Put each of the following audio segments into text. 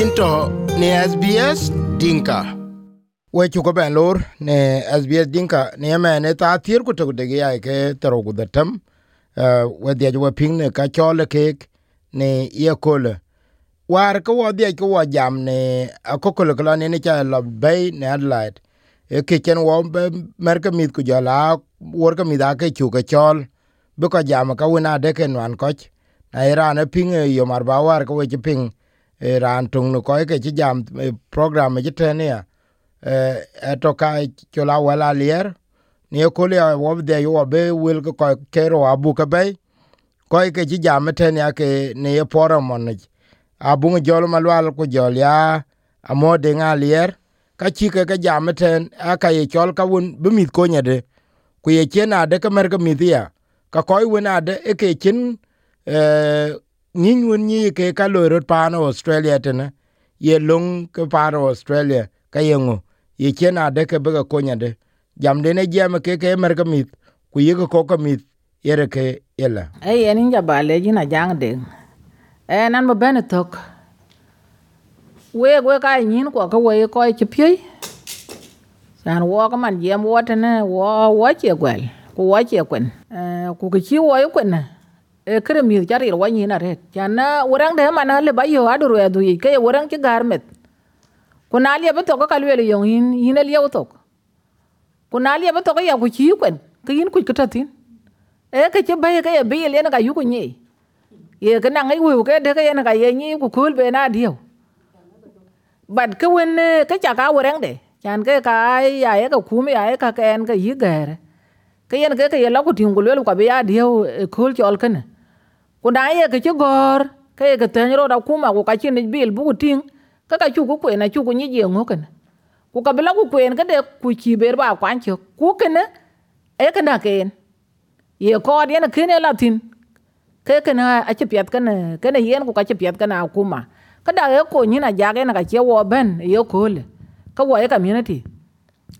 into ne SBS Dinka. We chuko ben lor ne SBS Dinka ne me ne ta tier ku to de ya ke tero ku datam. Uh, we dia jo ping ne ka chole ke ne ye kole. War ko wo dia ko wo jam ne akokole kala ne ne cha lo bay ne Adelaide. E ke chen wo mer ka mit ku jala wor ka mit ake chu ka chol. Bu ka jam ka wina de ke nwan koch. Na irane ping e yo mar ba war ko we ping e ran tung no koy ke jam eh, program ji tenia e to ka chola wala lier. Ni ko le wo de yo be wil ko ke ro abu ka be koy ke jam tenia ke ne poro mon abu jol malwal ku jol ya amo de nga lier. Ka ci ke jam ten aka ye chol ka won be mit ko nyade ku ye chena de ka mer ka mit ka koy wona de e ke chin eh nin won ni ke ka lo rot pa australia tene. Ye long ke pano australia ka yengo ye chena de ke be ko nyade jam de ne jam ke ke mer mit. Ku ye ko ko mit yere ke yela ye en inja bale ji na jang de. E nan mo bene tok. We we ka nyin ko ko we ko ti pye. San wo ko man jem wo tene wo wo che gwel ku wo che kwen. Eh, ku ki wo yo kwen kere mi jari ir nyin na ret chan na de mana le ba yo adu re du ke worang chi garmet. Ku na le ba to ka lwe le yong yin yin le yo tok ku na le ba to ka ya ku chi kwen ke yin ku ketatin e ke che ba ke ye bi le na ka yu ku nyi ye ke na ngai wu ke de ke ye na ka ye nyi ku kul be na dio bad ke wen, ke cha ka worang de chan ke ka ya ye ka kum ya ye ka ken ke yi gere ke yen ke ke ye la ku tin ku le ku be ya dio kul chol ne? Ku da ye ke che gor ke ye ke ten ro da kuma ku ka chin bil bu ting ka ka chu ku ku na chu ku ni je ngo ken ku ka bila ku ku en ke de ku chi ber ba kwan cho ku ken e ke na ken ye ko de na ken la tin ke ke na a chi piat ken ken ne yen ku ka chi piat ken a kuma ka da ye ko ni na ja ke na ka che wo ben ye ko le ka wo ye community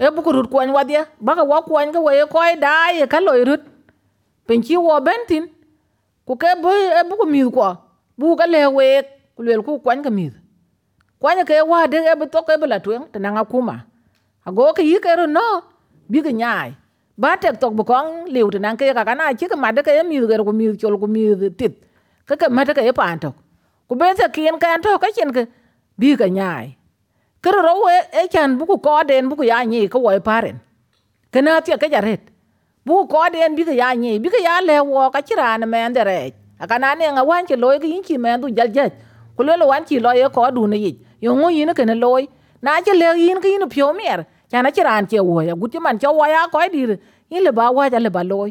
e bu ku rut kwan wa dia ba ka wa kwan ka wo ye ko da ye ka lo rut pen chi wo ben tin ku ke bu e bu ku mi ko bu ka le week ku luel ku kuany ka mi kwanya ke wa de e bu to ke bla tuen te na kuma ago ke yi ke ro no bi ke nyai ba tek tok bu kong liu te nan ke ka kana chi ke ma de ke mi ge ko mi chol ko mi tit ke ke ma de ke pa tok ku be se kien kan to ka chen ke bi ke nyai ke ro e chan bu ku ko den bu ku ya nyi ko wo paren ke na ti ke jaret bu ko den bi ke ya ni bi ke ya le wo ka chira na men de re akana ne nga wan chi loy ke yin chi men du jal jal ku le wan chi loy ko du ne yi yo ngu yin ke ne loy na che le yin ke yin pyo mer cha na chira an che wo ya guti man cho wa ya ko di yin le ba wa ja le ba loy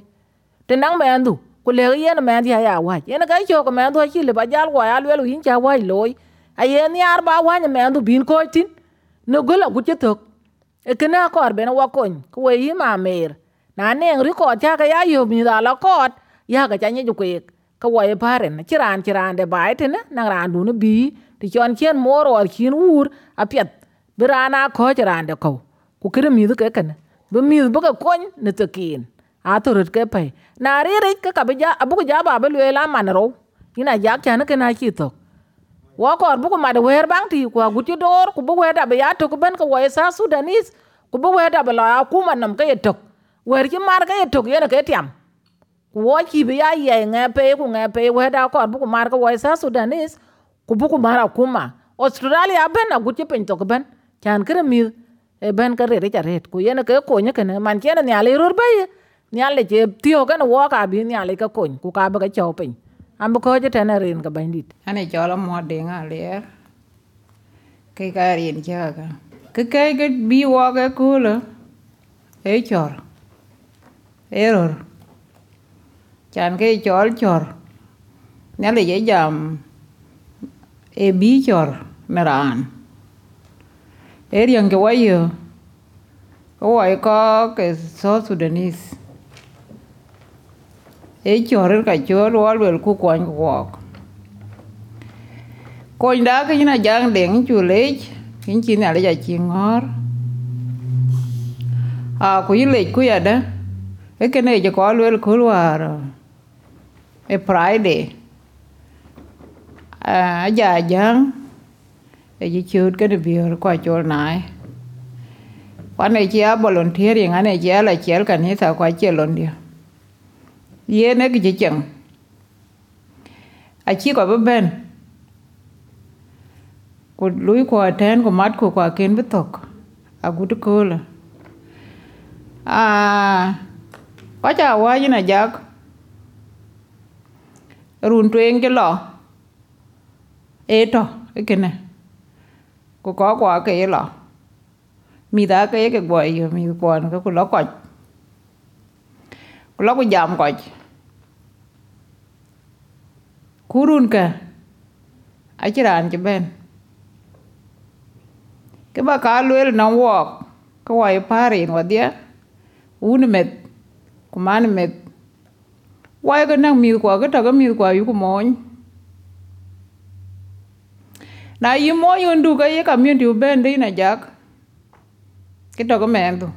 te nang men du ku le yen men dia ya wa yen ga cho ko men du chi le ba jal wa ya le lu yin cha wa loy a yen yar ba wa ne men du bin ko tin no gola gut che tok e ke na ko arbe na wa kon ku we yi ma mer na ri ko cha ga ya yo mi da la ya ga cha nye ju ka wo ye ci ran ci ran de bai te ne na ran bi. Ti chon chen mor or chin wur a piet bi rana ko ci ran de ko ku kire mi ke ken bi mi bu ka kon ne te a to ke pe na ri ka bi ja abu ja ba be le la man ro ina ja kya ne ke na wo kor bu ku wer bang ti. Ku gu ti dor ku bu wer da ya to ben ko wo sa sudanis ku bu wer da be la ku man nam ye tok wer ki mar ke tok yene ke tiam wo ki bi ya ye nge pe ku nge pe we da ko bu ku mar ko sa sudanis ku bu ku mar akuma australia ben na guti pen. Tok ben chan kre mi e ben ka re cha ret ku yene ke ko nye kene man chen ne ale rur bay ye ne ale je tio ka no wo ka bi ne ale ka ko ku ka ba ka cho pen am ko je tene rin ka ben dit ane chola mo de nga le ke ka rin cha ka? Ke ke bi wo ke lo e chor error. Chan ke chol chor ne le ye jam e bi chor meran e riang ke wa yo ko wa ko ke so sudanis e chor ka chor wal wel ku kwan ko Kony da ke na jang deng chu lấy, kin chi na le ja chi ngor a ku ile ku ya da e ke ne je ko lwel ku war e friday. A ja jang e ji chut ke de bior kwa chol nai kwan e chia volunteering ane chia la chiel kanisa kwa chelon dia ye ne ki cheng a chi ko ben. Ku lui ko ten ko mat ko kwa ken bitok a gut ko la a có cha wa như là run tuen cái lọ Eto to cái cái này cô có quả cái lọ mi đã cái cái mi kwa nó có lọ quậy lọ có giảm quậy cú run cả ai chỉ làm cho bên. Cái bà cá lưới là nó walk cái phá dia uống mệt kumani met wai ka nang mi kwa, ka ta ka mi kwa yu ko mon na yi mo yu ndu ka ye ka mi ndu ben de na jak. Ki to ka men tu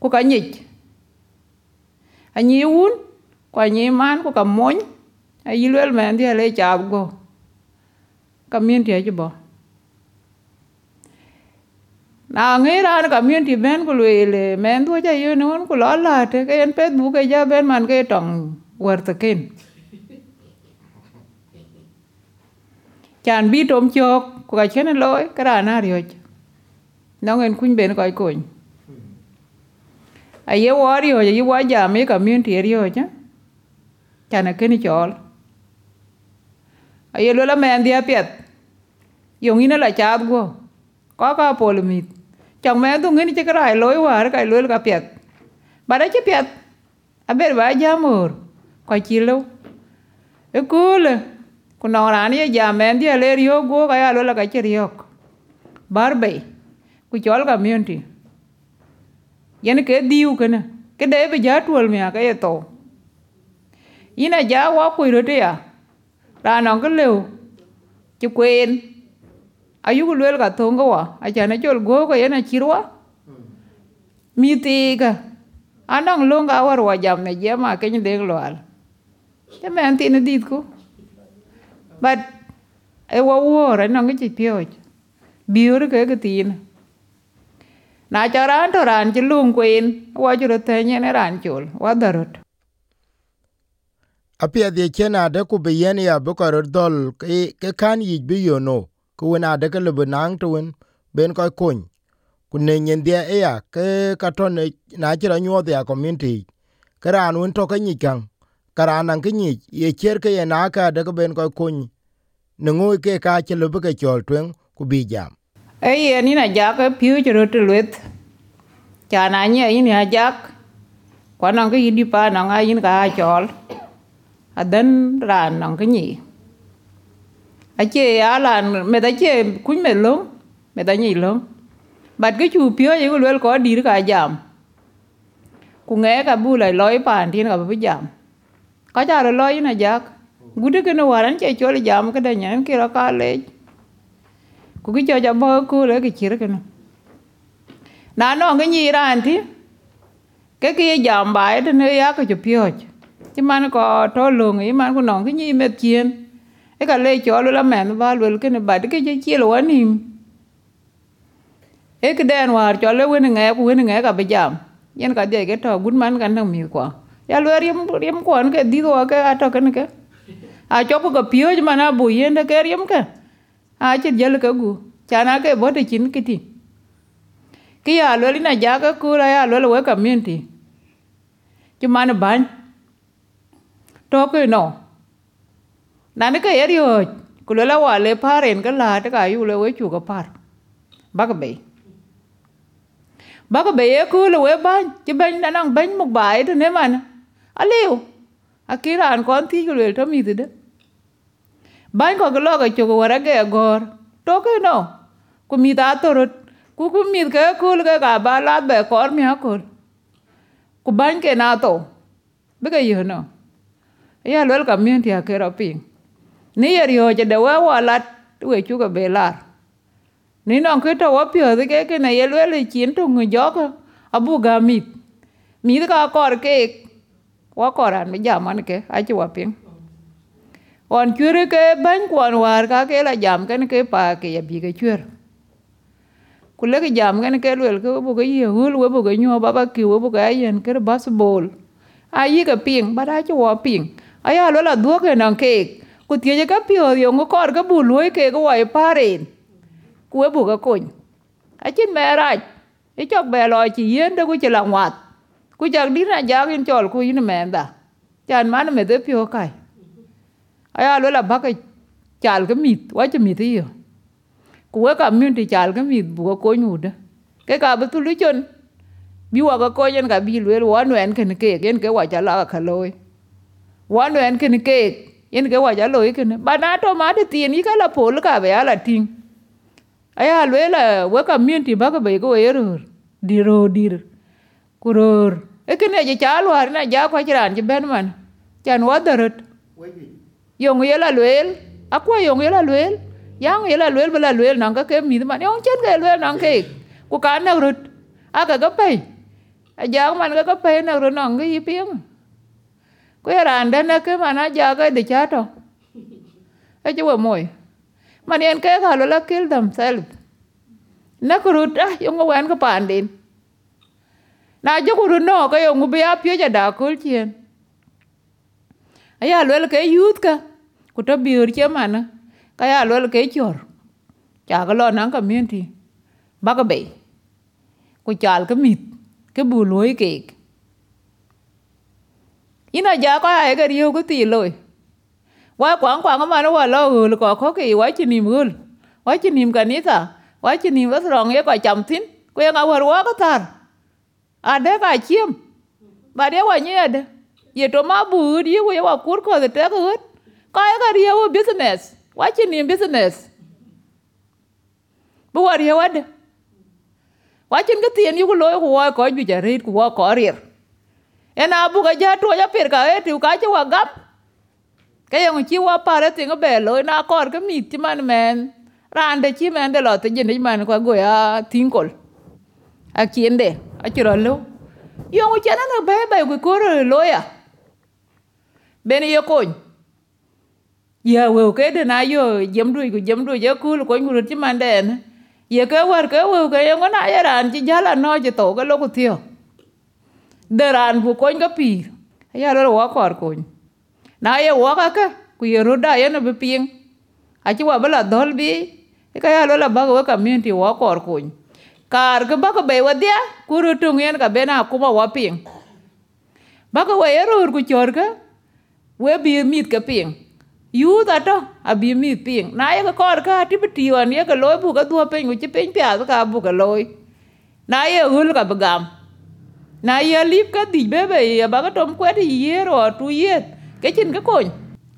ku ka nyich a nyi un kwa nyi man, ku ka mon a yi lwel men dia le cha go. Ka mi ndu ji bo na ngi ran ka ti ben ku le le men tu cha yo non ku lo la te ke en pet bu ke ja ben man ke tong wer te ken chan bi tom chok ku ka chen loy ka ra na rio no ngen kun ben ko kun a ye wa rio ye wa ja me ka mien ti rio chan ke ni chol a ye lo la men dia pet yong ina la cha go có có polemit chồng mẹ tôi nghĩ cái cái lối qua cái lối cái piệt bà đã chứ piệt à biết bà già mờ. Quay chi lâu? Cái cú là con nào là này giá mẹ đi lấy rượu go cái lối là cái chơi rio bar bay ku là cái miếng thì. Yani cái diu cái nè. Cái đấy bây giờ tuol mẹ cái to là già quá quỳ rồi đấy à. Ra nó cái lều, chụp quên ayuku luel ka thonga wa. Achana chol go ko yana chirwa. Mitiga. Anang longa war wa jam ne jema ke ni deng loal te men tin dit ko but e wa wor anang chi pio biur ke ke na charan to ran chi lung queen wa chu te ne ran chul. Wa darot apia de chena de ku be ya bukarot dol ke kan yi biyo no ku wen adeke lebe naŋ tewen ben kɔc kony. Ku ne nyen dia eya e ke ka to ne na chira nyo nyuɔɔth ya community. Karan un to ka ni kan karan an ke nyic ye cher ke ye naake adeke ben kɔc kony. Ne ngo ke kaa ci lebe ke cɔl tueŋ ku bi jam. Eyen ye ni na ja ke piu chu ro luet. Cha na nye yin ya jak. Kwa nang ke yidi paa naŋ ayin kaa cɔl adhen raan naŋ ke nyic ache ala me da che kun me long me da ni long bat ke chu pio ye ko ko dir ka jam ku nge ka bu la loy pan tin ka bu jam ka ja ro loy na jak gude ke no waran che chol jam ka da nyan ke ra ka le ku ki cho ja bo ku le ki chir ke no na no nge ni ran ti ke ki jam bai de ne ya ka chu pio chi man ko to lung i man ku no ki ni me chien e ka le cho lo la men va lo ke ne ba de ke chi lo ani e ke den war cho le wen nge ku wen nge ka be jam yen ka de ke to gun man kan mi kwa ya lo riem riem ko an ke di do ke ato ke ne ke a cho ko pio j mana bu yen de ke riem ke a che jel ke gu chana ke bo de chin ki ti ki ya lo li na ja ka ku ra ya lo lo ka min ti chi man ban to ke no nani ka yer yo kulo wa le paren ka la ta ka yu le we chu ka par ba ka be ba e ku le we ban ti ben na nang muk bai e to ne man. A liu an kon ti ku le to mi de. Ban ko lo ka chu ko ra ke gor. To ke no. Ku mi da to ro ku ku mi ka ku le ka ba la be kor mi ha ku ban ke na to. Be ka yo no. Ya lo ka mi ti a ping ni yer yo che de wa wa lat we chu ka be lar ni non ke to wa pyo de ke ke na ye le le chin to ngu jo ka abu ga mi mi ka kor ke wa kor an me ja man ke a chu wa ping on chure ke ban kwan war ka ke la jam ken ke pa ke ya bi ke chwer kule ke jam ken ke lwel ke bu ke ye hul we bu ke nyo baba ki we bu ke yen ke baseball a yi ke ping ba da chu wa ping a ya lo la du ke nan ke ku tie ka pio yo ngo kor e ke bu ke ko wai e parin. ku e bu ke kun a chin me rach. I chok be lo chi yen de ku chi la ngwat ku chak di na ja in chol ku yin me da chan man me de pio kai. Aya lo la ba ke chal ke mit wa chi mit yo ku ka min ti chal ke mit bu ko nyu de. Ke ka bu tu lu chon, bi wa ka ko yen ka bi lwe wa no en ken ke yen ke wa cha la ka loy wa no en ken ke yen ke wa cha loy ken ba na to ma de tin yi ka la pol ka be ala ting aya lwe la we ka min ti ba ka be ko eror diro dir kuror ekene je chalo har na ja ko chiran je ben man chan wa darot yong yela lwel akwa yong yela lwel yang yela lwel bela lwel nang ka ke mi man yong chen ke lwel nang ke ku ka na rut aka ga pe a ja man ga ka pe na ru nang gi pieng ku ran da nó ke mà nó ja cái thì chết rồi, e je wa moy man en ke ka lo nó kill themselves. Na kurut ah yong wan ka pandin na jo ku no ka yo ngubi a pyo ja da kul chien aya lwel ke youth ka ku to biur che mana ka ya lwel ke chor cha ka lo nan community. Ba ka be ku chal ka mit ke bù loy ke ina ja ko ai ga riu ku ti loy. Wa kwang kwang ma no wa lo hul ko ko ki wa chi nim hul wa chi nim kanisa wa chi nim was rong ye ko cham tin. Ku ya ngawar wa ka tar. Ade ka chiem. Ba de wa nyede ye to ma bu di wo wa kur ko de te ko ko ka ga ri business. Wa chi nim business. Bu wa ri wa de. Wa chin ka tien yu ko lo ko wa ko ju ja rit ko wa ko rir ena bu ja tuo ja pir ka e tu ka cha wa gap ke yong chi wa pare ti belo na kor ke mit ti man men rande chi men de lo te jin man kwa go ya tinkol a kien a chiro lo yong chana na ba ba ku ko lo ya ben ye kon ya we ke de na yo jem du ku jem du je kul ko ngur ti man den ye ke war ke we ke yong na ya ran chi jala no je to ga lo ku tio de ran bu kony ka pi ya lo wa kor ko na ye wa ka ka, ku ye ro da ye na be ping. A chi wa bala dol bi e ka ya lo la ba ga community wa kor ko kar ke ba ka be wa dia, ku ru tung yen ka be na ku ma wa ping. Ba ye ro ku chor ka, we bi mit ka ping. Yu ta to a mit ping. Na ye ka kor ka, ti bi ti ye ka loy bu ka du pe ku chi pe pya ka bu ka loy na ye hul ka bagam na ye lip ka di bebe be, ye ba ka tom kwet, ye ro tu ye. Ke chin ka kon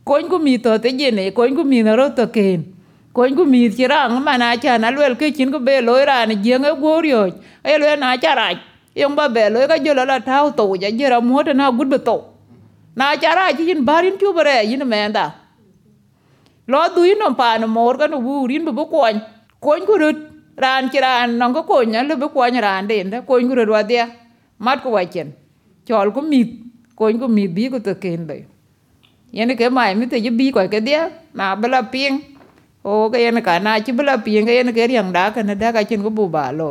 kon ku mi to te je kon ku mi na ro to ken. Kon ku mi chi rang ma na cha na lwel ke chin ku be loy ra ni je nge go ryo e lwe na cha ra yong ba be loy ka jo la tao to ja, je ra mo te na gud be to na cha ra chi yin barin tu bare yin me da lo du yin no pa no mor ka no bu rin bu ko kon ku rut. Ran chi ran nong ko kon nya le bu ko nya ran den da kon ku rut wa mat ko wa chen chol ku mit. Kon ku mit bi ku to ken be yen ke mai mi te ji bi ko ke dia. Na bela ping. O cái yen cả na chi bela ping. Cái yen ke riang da ka na da ka chen ko bu ba lo.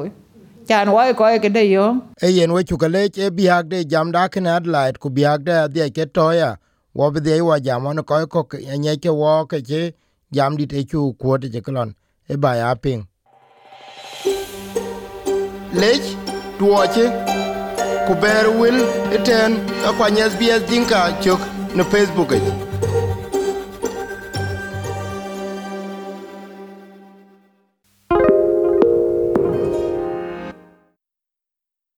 Chan wa ko ke de yo. E yen we chukale e biak de jam da ken adlaid ku biak de de ke toya wo be de wa jam on ko ko nye ke wo ke che jam di te chu ko de klon. E ba ya ping. Lech tuoche ku ber wil iten kwany sbs dinka chok ne facebook e